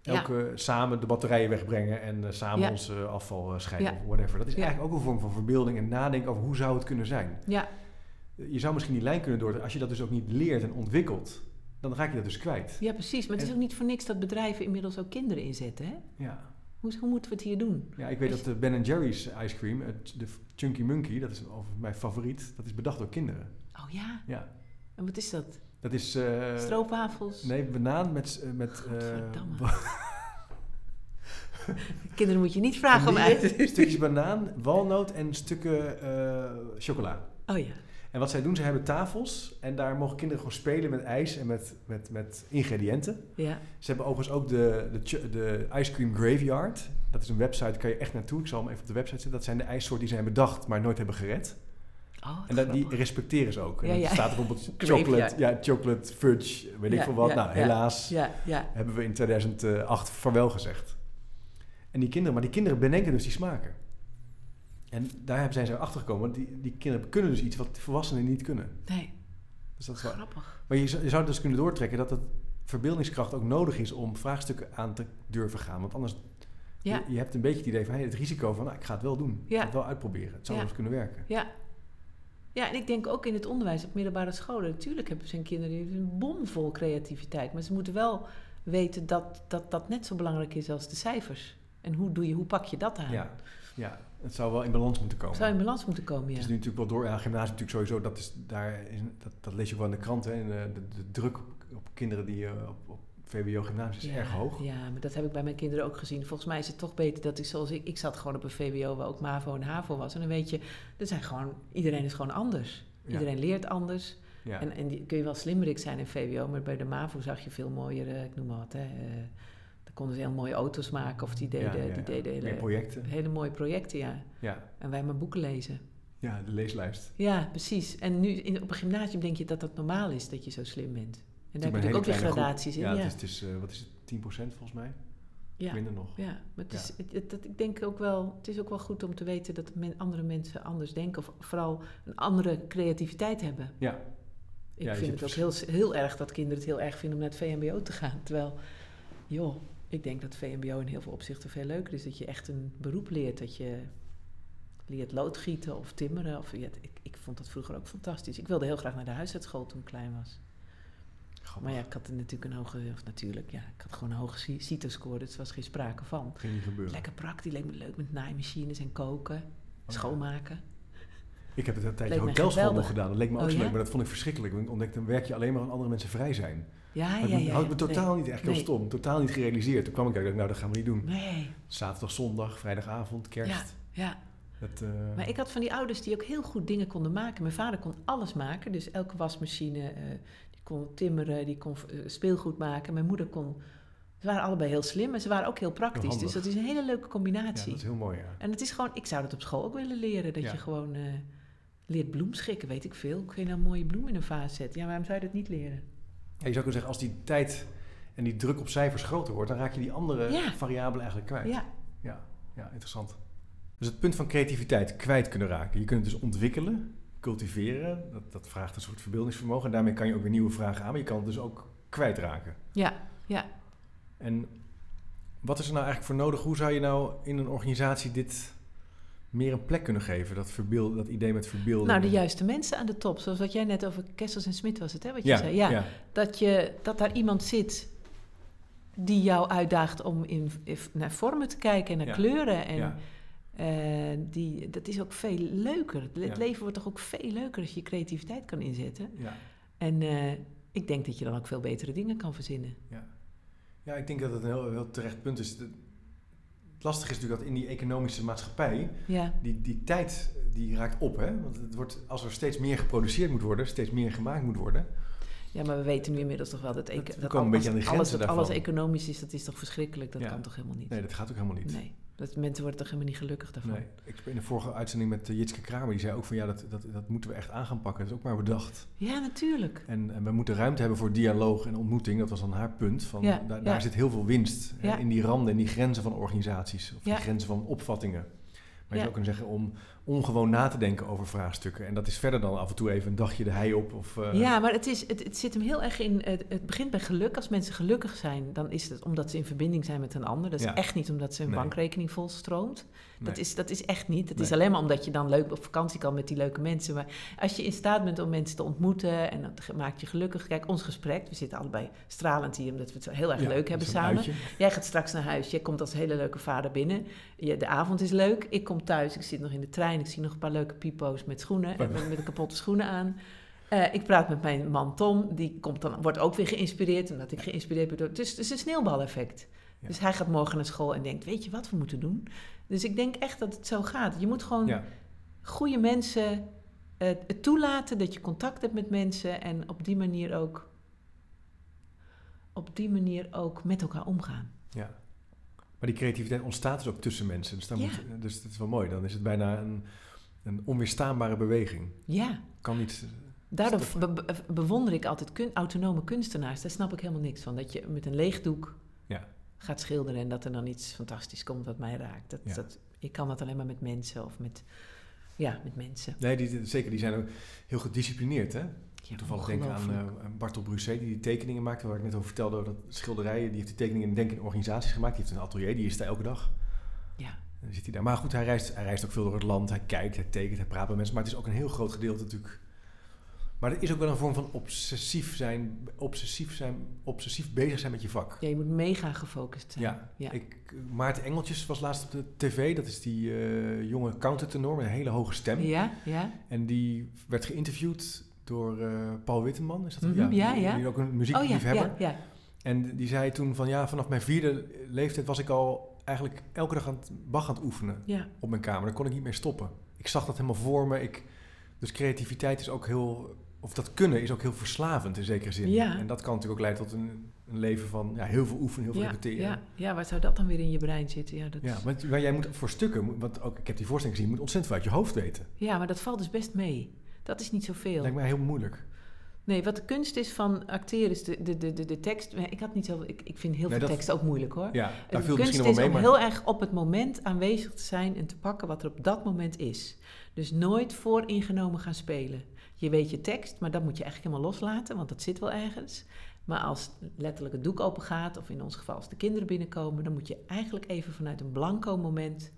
Ja. elke samen de batterijen wegbrengen en eh, samen ons eh, afval eh, scheiden of whatever. Dat is eigenlijk ook een vorm van verbeelding en nadenken over hoe zou het kunnen zijn. ja, Je zou misschien die lijn kunnen door, als je dat dus ook niet leert en ontwikkelt, dan raak je dat dus kwijt. ja, precies. Maar het is ook niet voor niks dat bedrijven inmiddels ook kinderen inzetten. Hè? Ja. Hoe, hoe moeten we het hier doen? Ja, ik weet dat de Ben Jerry's ice cream, het- de Chunky Monkey, dat is mijn favoriet, dat is bedacht door kinderen. Oh ja, Ja, en wat is dat? dat is... eh, Stroopwafels? Nee, banaan met... eh, met eh, Kinderen moet je niet vragen om uit te stukjes banaan, walnoot en stukken eh, chocola. Oh ja. En wat zij doen, ze hebben tafels en daar mogen kinderen gewoon spelen met ijs en met, met, met ingrediënten. Ja. Ze hebben overigens ook de, de, de Ice Cream Graveyard. Dat is een website, daar kan je echt naartoe. Ik zal hem even op de website zetten. Dat zijn de ijssoorten die zijn bedacht, maar nooit hebben gered. Oh, En dat, die respecteren ze ook. En Ja, staat er bijvoorbeeld chocolate, ja, chocolate fudge, weet ik veel wat. nou, helaas hebben we in 2008 vaarwel gezegd. En die kinderen, maar die kinderen bedenken dus die smaken. En daar zijn ze achter gekomen. Die, die kinderen kunnen dus iets wat volwassenen niet kunnen. Nee, Dus dat is wel, grappig. maar je zou, je zou dus kunnen doortrekken dat het verbeeldingskracht ook nodig is om vraagstukken aan te durven gaan. Want anders, Ja, je, je hebt een beetje het idee van hey, het risico van nou, ik ga het wel doen. Ik ga het wel uitproberen. Het zou Ja. eens kunnen werken. ja. Ja, en ik denk ook in het onderwijs op middelbare scholen. Natuurlijk hebben zijn kinderen een bomvol creativiteit. Maar ze moeten wel weten dat, dat dat net zo belangrijk is als de cijfers. En hoe, doe je, hoe pak je dat aan? Ja, ja, het zou wel in balans moeten komen. Zou in balans moeten komen, ja. Het is nu natuurlijk wel door. Ja, gymnasium natuurlijk sowieso. Dat, is, daar is, dat, dat lees je ook wel in de krant. Hè, en, de, de druk op, op kinderen die eh, op, op VWO-gymnasium is ja, erg hoog. Ja, maar dat heb ik bij mijn kinderen ook gezien. Volgens mij is het toch beter dat ik zoals ik... Ik zat gewoon op een VWO waar ook MAVO en HAVO was. En dan weet je, er zijn gewoon, iedereen is gewoon anders. Ja. Iedereen leert anders. Ja. En, en die, kun je wel slimmerik zijn in VWO, maar bij de MAVO zag je veel mooier, ik noem maar wat, hè, eh, konden ze heel mooie auto's maken of die deden, Ja, ja, die deden Meer hele, projecten. hele mooie projecten, ja. Ja. En wij maar boeken lezen. ja, de leeslijst. Ja, precies. En nu in, op een gymnasium denk je dat dat normaal is, dat je zo slim bent. En daar heb je natuurlijk ook weer gradaties in. Ja, Ja, het is, het is eh, wat is het, 10% volgens mij? ja. Minder nog. Ja, maar het is, het, het- dat, ik denk ook wel, het is ook wel goed om te weten dat men, andere mensen anders denken of vooral een andere creativiteit hebben. Ja. Ik vind het ook heel, heel erg dat kinderen het heel erg vinden om naar het VMBO te gaan. Terwijl, joh, ik denk dat VMBO in heel veel opzichten veel leuker is. Dat je echt een beroep leert, dat je leert loodgieten of timmeren. Of, ja, ik, ik vond dat vroeger ook fantastisch. Ik wilde heel graag naar de huisartschool toen ik klein was. Grappig. Maar ja, ik had natuurlijk een hoge, of natuurlijk, ja, ik had gewoon een hoge ci- CITO-score, dus er was geen sprake van. Ging niet gebeuren. Lekker praktisch, leek me leuk met naaimachines en koken, ja. schoonmaken. Ik heb het een tijdje hotelschool nog gedaan. Dat leek me ook Oh, zo ja? leuk, maar dat vond ik verschrikkelijk. Want ik ontdekte, dan werk je alleen maar als andere mensen vrij zijn. Ja, Maar ja, ja. had ik me ja. totaal niet, echt heel Nee. stom, totaal niet gerealiseerd. Toen kwam ik uit, nou dat gaan we niet doen. Nee. Zaterdag, zondag, vrijdagavond, kerst. ja. Dat, eh, Maar ik had van die ouders die ook heel goed dingen konden maken. Mijn vader kon alles maken, dus elke wasmachine, eh, die kon timmeren, die kon eh, speelgoed maken. Mijn moeder kon, ze waren allebei heel slim, maar ze waren ook heel praktisch. Heel Dus dat is een hele leuke ja, combinatie. dat is heel mooi, ja. En het is gewoon, ik zou dat op school ook willen leren. Dat Ja. je gewoon eh, leert bloemschikken, weet ik veel. Kun je nou een mooie bloem in een vaas zetten? Ja, waarom zou je dat niet leren? Je zou kunnen zeggen, als die tijd en die druk op cijfers groter wordt, dan raak je die andere Ja. variabelen eigenlijk kwijt. Ja, Ja, ja, interessant. Dus het punt van creativiteit kwijt kunnen raken. Je kunt het dus ontwikkelen, cultiveren. Dat, dat vraagt een soort verbeeldingsvermogen. En daarmee kan je ook weer nieuwe vragen aan. Maar je kan het dus ook kwijtraken. ja, ja. En wat is er nou eigenlijk voor nodig? Hoe zou je nou in een organisatie dit meer een plek kunnen geven? Dat, verbeeld, dat idee met verbeelding. Nou, de juiste mensen aan de top. Zoals wat jij net over Kessels en Smit was het, hè? Wat je ja, zei. Ja, ja. Dat, je, dat daar iemand zit die jou uitdaagt om in, naar vormen te kijken en naar Ja. kleuren. En eh, die, dat is ook veel leuker. Het leven wordt toch ook veel leuker als je creativiteit kan inzetten. ja. En eh, ik denk dat je dan ook veel betere dingen kan verzinnen. Ja. ja, ik denk dat het een heel, heel terecht punt is. Lastige is natuurlijk dat in die economische maatschappij, Ja, die, die tijd die raakt op. Hè? Want het wordt, als er steeds meer geproduceerd moet worden, steeds meer gemaakt moet worden. ja maar we weten nu inmiddels toch wel dat, Dat- we dat komen een beetje aan de alles, dat alles economisch is, dat is toch verschrikkelijk? Dat Ja. kan toch helemaal niet? Nee, dat gaat ook helemaal niet. Nee. Dat mensen worden toch helemaal niet gelukkig daarvan? Nee. Ik in de vorige uitzending met uh, Jitske Kramer. Die zei ook van ja, dat, dat, dat moeten we echt aan gaan pakken. Dat is ook maar bedacht. Ja, natuurlijk. En, en we moeten ruimte hebben voor dialoog en ontmoeting. Dat was dan haar punt. Van, Ja, daar, ja. daar zit heel veel winst hè, in die randen en die grenzen van organisaties. Of die grenzen van opvattingen. Maar je zou kunnen zeggen om ongewoon na te denken over vraagstukken. En dat is verder dan af en toe even een dagje de hei op. Of, eh, Ja, maar het, is, het, het zit hem heel erg in. Het, het begint bij geluk. Als mensen gelukkig zijn, dan is het omdat ze in verbinding zijn met een ander. Dat is Ja. echt niet omdat ze hun Nee. bankrekening vol stroomt. Dat, nee. is, dat is echt niet. Het is alleen maar omdat je dan leuk op vakantie kan met die leuke mensen. Maar als je in staat bent om mensen te ontmoeten en dat maakt je gelukkig. Kijk, ons gesprek, we zitten allebei stralend hier omdat we het zo heel erg Ja, leuk hebben samen. uitje. Jij gaat straks naar huis. Jij komt als hele leuke vader binnen. Je, de avond is leuk. Ik kom thuis. Ik zit nog in de trein. Ik zie nog een paar leuke pipo's met schoenen. Met, met kapotte schoenen aan. Eh, ik praat met mijn man Tom. Die komt dan, wordt ook weer geïnspireerd. Omdat ik geïnspireerd ben door... Het is, het is een sneeuwbaleffect. Ja. Dus hij gaat morgen naar school en denkt... Weet je wat we moeten doen? Dus ik denk echt dat het zo gaat. Je moet gewoon Ja. goede mensen... het toelaten dat je contact hebt met mensen. En op die manier ook... Op die manier ook met elkaar omgaan. Ja. Maar die creativiteit ontstaat dus ook tussen mensen. Dus, dan Ja. moet, dus dat is wel mooi. Dan is het bijna een, een onweerstaanbare beweging. Ja. Kan niet... Daardoor be- bewonder ik altijd kun- autonome kunstenaars. Daar snap ik helemaal niks van. Dat je met een leeg doek Ja. gaat schilderen en dat er dan iets fantastisch komt wat mij raakt. Dat, Ja. dat, ik kan dat alleen maar met mensen of met, ja, met mensen. Nee, die, die- zeker. Die zijn ook heel gedisciplineerd, hè? Ja, Toevallig denken aan aan Bartel Brusset, die die tekeningen maakte, waar ik net over vertelde, dat schilderijen, die heeft die tekeningen denk ik in organisaties gemaakt. Die heeft een atelier, die is daar elke dag. ja. Dan zit hij daar. Maar goed, hij reist, hij reist ook veel door het land, hij kijkt, hij tekent, hij praat met mensen. Maar het is ook een heel groot gedeelte natuurlijk. Maar er is ook wel een vorm van obsessief zijn, obsessief zijn, obsessief bezig zijn met je vak. ja, je moet mega gefocust zijn. Ja, Ja. Ik, Maarten Engeltjes was laatst op de tv. Dat is die eh, jonge countertenor met een hele hoge stem. Ja, ja. En die werd geïnterviewd door eh, Paul Witteman. Is dat Mhm, ja, ja. Die ook een Oh ja, muziekliefhebber. ja, ja. En die zei toen van ja, vanaf mijn vierde leeftijd was ik al eigenlijk elke dag aan het Bach aan het oefenen op mijn kamer. Daar kon ik niet meer stoppen. Ik zag dat helemaal voor me. Ik, dus creativiteit is ook heel of dat kunnen is ook heel verslavend in zekere zin. Ja. En dat kan natuurlijk ook leiden tot een, een leven van ja, heel veel oefenen, heel veel repeteren. ja, ja, waar zou dat dan weer in je brein zitten? Ja, dat Ja, want, maar jij moet voor stukken, want ook, ik heb die voorstelling gezien, je moet ontzettend veel uit je hoofd weten. ja, maar dat valt dus best mee. Dat is niet zoveel. Lijkt mij heel moeilijk. Nee, wat de kunst is van acteren is de, de, de, de, de tekst. Ik had niet zo. Ik, ik vind heel Nee, veel tekst ook moeilijk hoor. Ja, daar de viel kunst misschien is wel om maar heel erg op het moment aanwezig te zijn en te pakken wat er op dat moment is. Dus nooit vooringenomen gaan spelen. Je weet je tekst, maar dat moet je eigenlijk helemaal loslaten, want dat zit wel ergens. Maar als letterlijk het doek open gaat, of in ons geval als de kinderen binnenkomen, dan moet je eigenlijk even vanuit een blanco moment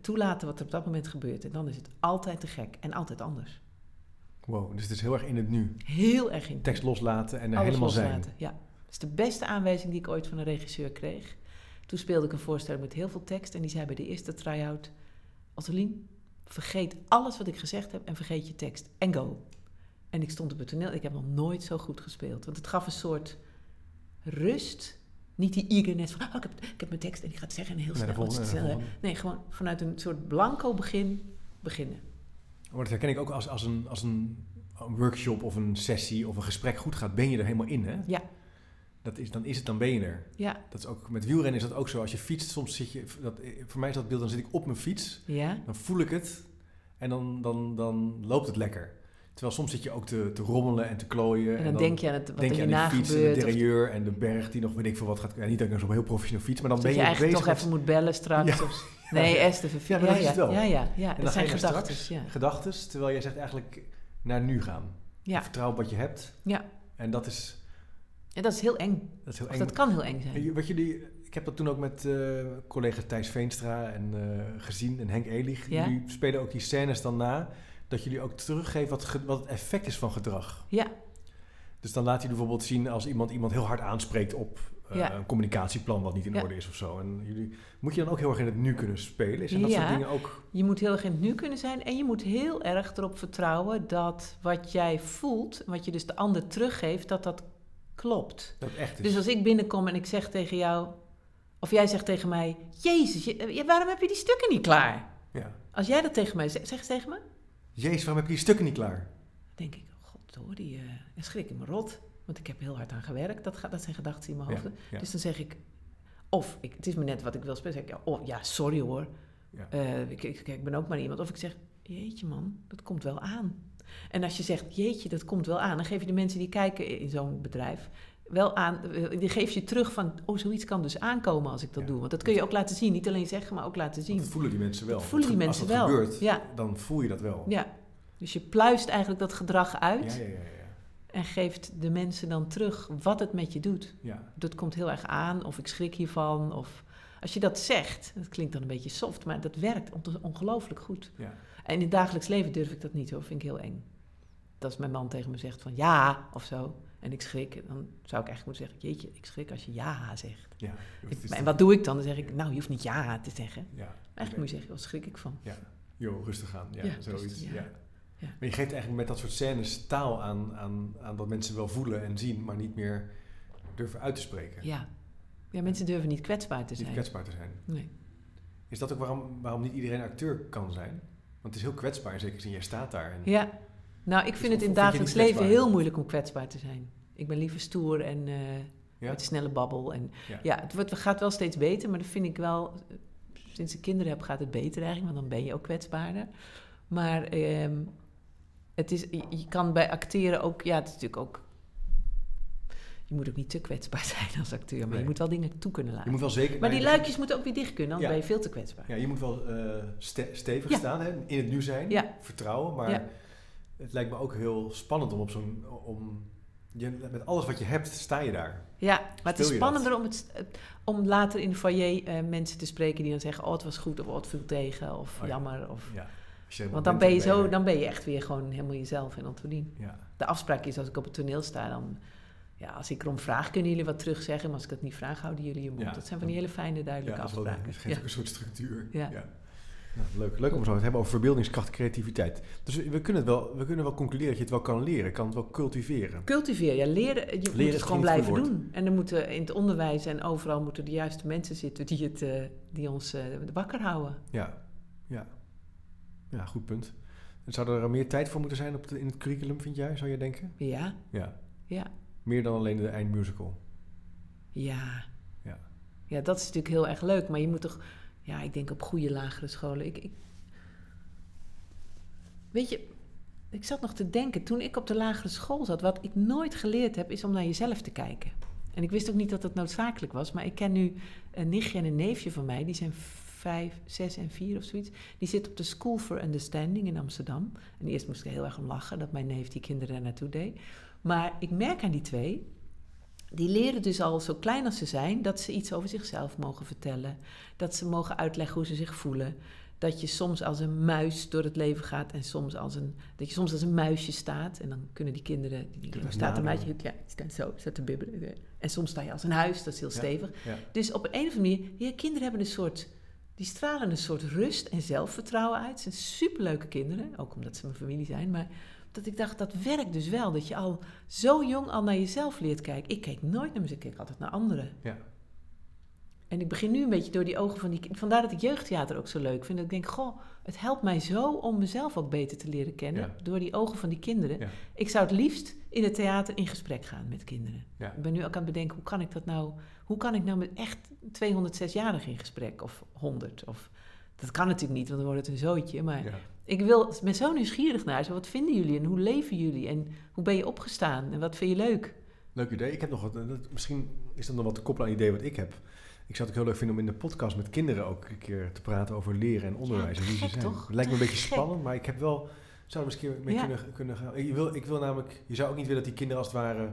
toelaten wat er op dat moment gebeurt. En dan is het altijd te gek en altijd anders. Wow, dus het is heel erg in het nu. Heel erg in Tekst loslaten en er alles helemaal loslaten. zijn. Ja. Dat is de beste aanwijzing die ik ooit van een regisseur kreeg. Toen speelde ik een voorstelling met heel veel tekst en die zei bij de eerste try-out: Ottelien, vergeet alles wat ik gezegd heb en vergeet je tekst. En go. En ik stond op het toneel, ik heb nog nooit zo goed gespeeld. Want het gaf een soort rust. Niet die eagerness van, oh, ik, heb, ik heb mijn tekst en ik ga het zeggen en heel Nee, snel. volgende, het volgende. nee, gewoon vanuit een soort blanco begin beginnen. Maar dat herken ik ook als, als, een, als een, workshop of een sessie of een gesprek goed gaat, ben je er helemaal in. Hè? Ja. Dat is, dan is het, dan ben je er. Ja, Dat is ook, met wielrennen is dat ook zo. Als je fietst, soms zit je, dat, voor mij is dat beeld, dan zit ik op mijn fiets, ja, dan voel ik het en dan, dan, dan loopt het lekker. Terwijl soms zit je ook te, te rommelen en te klooien. en dan, denk je aan het, wat denk er je aan die fiets en de gebeurt. of derailleur en de berg die nog weet ik veel wat gaat. Ja, niet dat ik nou zo heel professioneel fiets, maar dan Dat ben je je, eigenlijk bezig toch even moet bellen straks. Ja. of- nee, Esther, Ja, maar dat is het wel. Ja, ja, ja. Dat zijn gedachten. Ja. gedachtes, terwijl jij zegt eigenlijk naar nu gaan. Ja. Vertrouw op wat je hebt. Ja. En dat is, ja, dat is heel eng. dat is heel eng. dat kan heel eng En zijn. Wat jullie, ik heb dat toen ook met eh, collega Thijs Veenstra en eh, gezien en Henk Elig. Ja. Jullie spelen ook die scènes dan na. Dat jullie ook teruggeven wat, wat het effect is van gedrag. Ja, Dus dan laat je bijvoorbeeld zien als iemand iemand heel hard aanspreekt op Ja. een communicatieplan wat niet in Ja. orde is of zo. En jullie, moet je dan ook heel erg in het nu kunnen spelen? Zijn dat Ja. soort dingen ook... je moet heel erg in het nu kunnen zijn. En je moet heel erg erop vertrouwen dat wat jij voelt, wat je dus de ander teruggeeft, dat dat klopt. Dat echt is. Dus als ik binnenkom en ik zeg tegen jou, of jij zegt tegen mij, Jezus, je- waarom heb je die stukken niet klaar? ja. Als jij dat tegen mij zegt, zeg eens tegen me, Jezus, waarom heb je die stukken niet klaar? Dan denk ik, oh god hoor, die eh en schrik ik me rot. Want ik heb heel hard aan gewerkt. Dat, gaat, dat zijn gedachten in mijn hoofd. ja. Dus dan zeg ik, of ik, het is me net wat ik wil spelen. zeg ik, oh, ja, sorry hoor. Eh, ik, ik, ik ben ook maar iemand. Of ik zeg, jeetje man, dat komt wel aan. En als je zegt, jeetje, dat komt wel aan. Dan geef je de mensen die kijken in zo'n bedrijf wel aan. eh, Die geef je terug van, oh, zoiets kan dus aankomen als ik dat Ja. doe. Want dat kun je ook laten zien. Niet alleen zeggen, maar ook laten zien. dat voelen die mensen wel. Dat voelen die Als mensen dat wel. gebeurt, Ja. dan voel je dat wel. Ja. Dus je pluist eigenlijk dat gedrag uit. ja, ja, ja. ja. En geeft de mensen dan terug wat het met je doet. ja. Dat komt heel erg aan, of ik schrik hiervan. Of als je dat zegt, dat klinkt dan een beetje soft, maar dat werkt on- ongelooflijk goed. ja. En in het dagelijks leven durf ik dat niet hoor, vind ik heel eng. Dat als mijn man tegen me zegt van ja of zo, en ik schrik, dan zou ik eigenlijk moeten zeggen: Jeetje, ik schrik als je ja zegt. ja. Ik- en wat doe ik dan? Dan zeg ik: Nou, je hoeft niet ja te zeggen. Ja. Eigenlijk moet je zeggen: Wat schrik ik van? Ja, joh, rustig aan. Ja, Ja, zoiets. rustig, ja. Ja. Maar je geeft eigenlijk met dat soort scènes taal aan, aan, aan dat mensen wel voelen en zien, maar niet meer durven uit te spreken. Ja. Ja, mensen durven niet kwetsbaar te Niet zijn. kwetsbaar te zijn. Nee. Is dat ook waarom, waarom niet iedereen acteur kan zijn? Want het is heel kwetsbaar, zeker zin jij staat daar. En, Ja, nou, ik Dus vind het in dagelijks niet leven heel moeilijk om kwetsbaar te zijn. Ik ben liever stoer en eh, Ja? met snelle babbel. En Ja. ja, het wordt, het gaat wel steeds beter, maar dat vind ik wel. Sinds ik kinderen heb, gaat het beter eigenlijk, want dan ben je ook kwetsbaarder. Maar ehm, het is, je, je kan bij acteren ook, ja, het is natuurlijk ook. Je moet ook niet te kwetsbaar zijn als acteur, maar Nee. je moet wel dingen toe kunnen Je laten. moet wel zeker... Maar die luikjes moeten ook weer dicht kunnen, anders Ja. ben je veel te kwetsbaar. Ja, je moet wel eh, ste- stevig Ja. staan, hè? in het nu zijn, Ja. vertrouwen. Maar het lijkt me ook heel spannend om op zo'n... Om, je, met alles wat je hebt, sta je daar. Ja, maar het is je dat? spannender om, het, om later in de foyer eh, mensen te spreken die dan zeggen: Oh, het was goed, of oh, het viel tegen, of Oh ja. jammer. Of, Ja. Je want dan ben, je zo, dan ben je echt weer gewoon helemaal jezelf en Antolien. Ja. De afspraak is als ik op het toneel sta, dan. Ja, als ik erom vraag, kunnen jullie wat terugzeggen. Maar als ik dat niet vraag, houden jullie je mond. Ja, dat zijn van die hele fijne, Ja, duidelijke dat wel, afspraken. het geeft Ja. ook een soort structuur. Ja. Nou, leuk, leuk om het zo te hebben over verbeeldingskracht, creativiteit. Dus we kunnen, het wel, we kunnen wel concluderen dat je het wel kan leren, kan het wel cultiveren. Cultiveren, ja, leren. Je moet het gewoon blijven doen. En er moeten in het onderwijs en overal moeten de juiste mensen zitten die, het, eh, die ons eh, wakker houden. Ja, ja. Ja, goed punt. Zou er meer tijd voor moeten zijn op de, in het curriculum, vind jij, zou je denken? Ja, Ja. ja, Meer dan alleen de eindmusical. ja. Ja. Ja, dat is natuurlijk heel erg leuk. Maar je moet toch... Ja, ik denk op goede lagere scholen. Ik, ik, weet je, ik zat nog te denken... Toen ik op de lagere school zat... Wat ik nooit geleerd heb, is om naar jezelf te kijken. En ik wist ook niet dat dat noodzakelijk was. Maar ik ken nu een nichtje en een neefje van mij. Die zijn vijf, zes en vier of zoiets. Die zit op de School for Understanding in Amsterdam. En eerst moest ik heel erg om lachen... dat mijn neef die kinderen daar naartoe deed. Maar ik merk aan die twee die leren dus al zo klein als ze zijn dat ze iets over zichzelf mogen vertellen. Dat ze mogen uitleggen hoe ze zich voelen. Dat je soms als een muis door het leven gaat en soms als een, dat je soms als een muisje staat. En dan kunnen die kinderen, die, staat een muisje, ja, staat zo, staat te bibberen. En soms sta je als een huis, dat is heel Ja. stevig. Ja. Dus op een of andere manier, ja, kinderen hebben een soort, die stralen een soort rust en zelfvertrouwen uit. Het zijn superleuke kinderen, ook omdat ze mijn familie zijn. Maar dat ik dacht, dat werkt dus wel. Dat je al zo jong al naar jezelf leert kijken. Ik keek nooit naar mezelf, ik keek altijd naar anderen. Ja. En ik begin nu een beetje door die ogen van die kinderen. Vandaar dat ik jeugdtheater ook zo leuk vind. Dat ik denk, goh, het helpt mij zo om mezelf ook beter te leren kennen. Ja. Door die ogen van die kinderen. Ja. Ik zou het liefst in het theater in gesprek gaan met kinderen. Ja. Ik ben nu ook aan het bedenken, hoe kan ik dat nou... Hoe kan ik nou met echt 206-jarigen in gesprek? Of 100? Of, dat kan natuurlijk niet, want dan wordt het een zootje. Maar Ja. ik wil, ben zo nieuwsgierig naar ze. Wat vinden jullie en hoe leven jullie? En hoe ben je opgestaan? En wat vind je leuk? Leuk idee. Ik heb nog wat, misschien is dat nog wat te koppelen aan een idee wat ik heb. Ik zou het ook heel leuk vinden om in de podcast met kinderen ook een keer te praten over leren en onderwijs en wie ze zijn. toch? Het lijkt me een beetje gek. spannend, maar ik heb wel, zou er keer mee Ja. kunnen, kunnen gaan. Ik wil, ik wil namelijk, je zou ook niet willen dat die kinderen als het ware,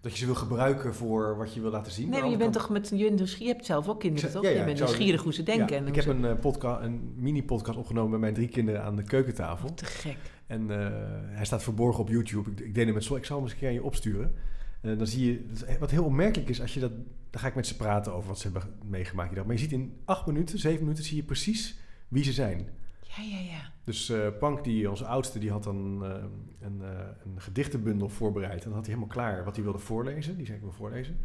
dat je ze wil gebruiken voor wat je wil laten zien. Nee, Maar je bent toch met je, je hebt zelf ook kinderen, toch? ja, ja, je bent nieuwsgierig hoe ze denken. Ja, en ik heb ze- een, eh, podcast, een mini-podcast opgenomen met mijn drie kinderen aan de keukentafel. Oh, te gek. En eh, hij staat verborgen op YouTube. Ik, ik deed hem met zo. Ik zal hem eens een keer aan je opsturen. En dan zie je, wat heel opmerkelijk is, als je dat, dan ga ik met ze praten over wat ze hebben meegemaakt. Maar je ziet in acht minuten, zeven minuten, zie je precies wie ze zijn. Ja, ja, ja. Dus eh Pank, die, onze oudste, die had dan eh, een, eh, een gedichtenbundel voorbereid. En dan had hij helemaal klaar wat hij wilde voorlezen. Die zei ik wil voorlezen.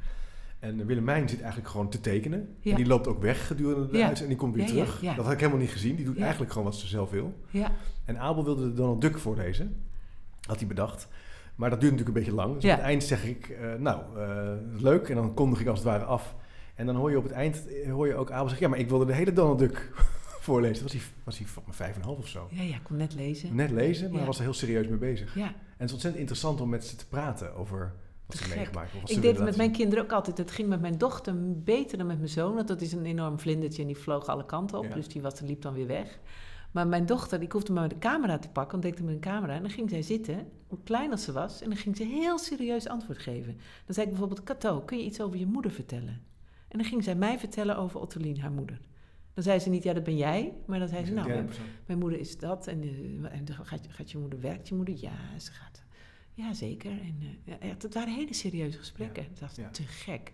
En Willemijn zit eigenlijk gewoon te tekenen. Ja. En die loopt ook weg gedurende de Ja. En die komt weer Ja, terug. Dat had ik helemaal niet gezien. Die doet eigenlijk gewoon wat ze zelf wil. Ja, En Abel wilde de Donald Duck voorlezen. Had hij bedacht. Maar dat duurt natuurlijk een beetje lang. Dus op het eind zeg ik, nou, leuk. En dan kondig ik als het ware af. En dan hoor je op het eind hoor je ook Abel zeggen... ja, maar ik wilde de hele Donald Duck voorlezen. Was hij, was hij vijf en half of zo. ja, ja, ik kon net lezen. Net lezen, maar Ja. hij was er heel serieus mee bezig. Ja, En het is ontzettend interessant om met ze te praten over wat ze meegemaakt hebben. ik deed het met mijn kinderen ook altijd. Het ging met mijn dochter beter dan met mijn zoon. Want dat is een enorm vlindertje en die vloog alle kanten op. Ja. Dus die was, liep dan weer weg. Maar mijn dochter, ik hoefde maar de camera te pakken. Deed met een camera. En dan ging zij zitten, hoe klein als ze was. En dan ging ze heel serieus antwoord geven. Dan zei ik bijvoorbeeld, Cato, kun je iets over je moeder vertellen? En dan ging zij mij vertellen over Ottoline, haar moeder. Dan zei ze niet, ja, dat ben jij. Maar dan zei ze, nou, mijn, moeder is dat. En, eh, en gaat, gaat je moeder, werkt je moeder? Ja, ze gaat. Ja, zeker. En eh, ja, echt, het waren hele serieuze gesprekken. Ja, Dat was ja. te gek.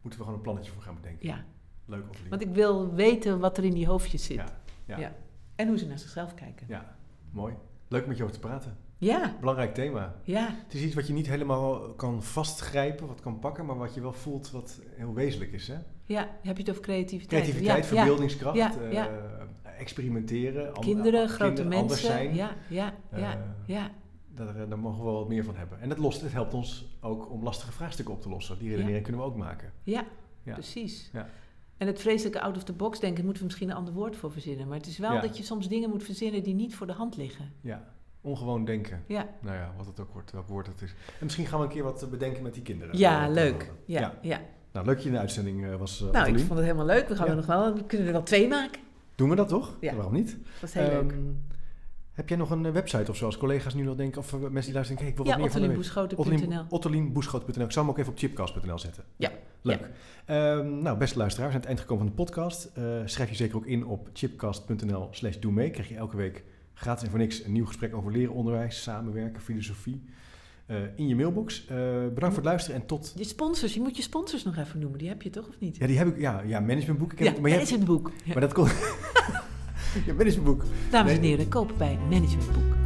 Moeten we gewoon een plannetje voor gaan bedenken. Ja, Leuk Ottilie. want ik wil weten wat er in die hoofdjes zit. Ja, ja, Ja. En hoe ze naar zichzelf kijken. ja, mooi. Leuk met je over te praten. Ja, Belangrijk thema. ja, Het is iets wat je niet helemaal kan vastgrijpen, wat kan pakken, maar wat je wel voelt wat heel wezenlijk is. Hè? ja. Heb je het over creativiteit? Creativiteit, ja, verbeeldingskracht, Ja, eh, ja. experimenteren. an- Kinderen, an- grote kinderen anders mensen. zijn. Ja, ja, ja, ja. Daar, daar mogen we wel wat meer van hebben. En het, lost, het helpt ons ook om lastige vraagstukken op te lossen. Die redenering kunnen we ook maken. Ja, precies. Ja. En het vreselijke out of the box denken, moeten we misschien een ander woord voor verzinnen. Maar het is wel dat je soms dingen moet verzinnen die niet voor de hand liggen. Ja, ongewoon denken. Ja, Nou ja, wat het ook wordt, welk woord het is. En misschien gaan we een keer wat eh, bedenken met die kinderen. ja leuk. Ja, Ja. ja. Nou, leuk dat je in de uitzending eh, was, uh, Nou, ik vond het helemaal leuk. We, gaan Ja. er nog wel, we kunnen er wel twee maken. Doen we dat toch? Ja. Waarom niet? Dat was heel leuk. Ehm, Heb jij nog een website of zo, als collega's nu nog denken, of mensen die luisteren, denken, ik wil Ja, wat meer. Ottolinboeschoten.nl. Ik zal hem ook even op chipcast.nl zetten. Ja, Leuk. Ehm, nou, beste luisteraars, we zijn aan het eind gekomen van de podcast. Schrijf je zeker ook in op chipcast.nl slash doe mee. Krijg je elke week gaat en voor niks een nieuw gesprek over leren, onderwijs, samenwerken, filosofie. Eh, in je mailbox. Eh, bedankt voor het luisteren en tot. Je sponsors, je moet je sponsors nog even noemen. Die heb je toch of niet? Ja, die heb ik. Ja, ja managementboek. Ik heb ja, het, maar managementboek. Hebt, ja. Maar dat komt. ja, managementboek. Dames en heren, koop bij managementboek.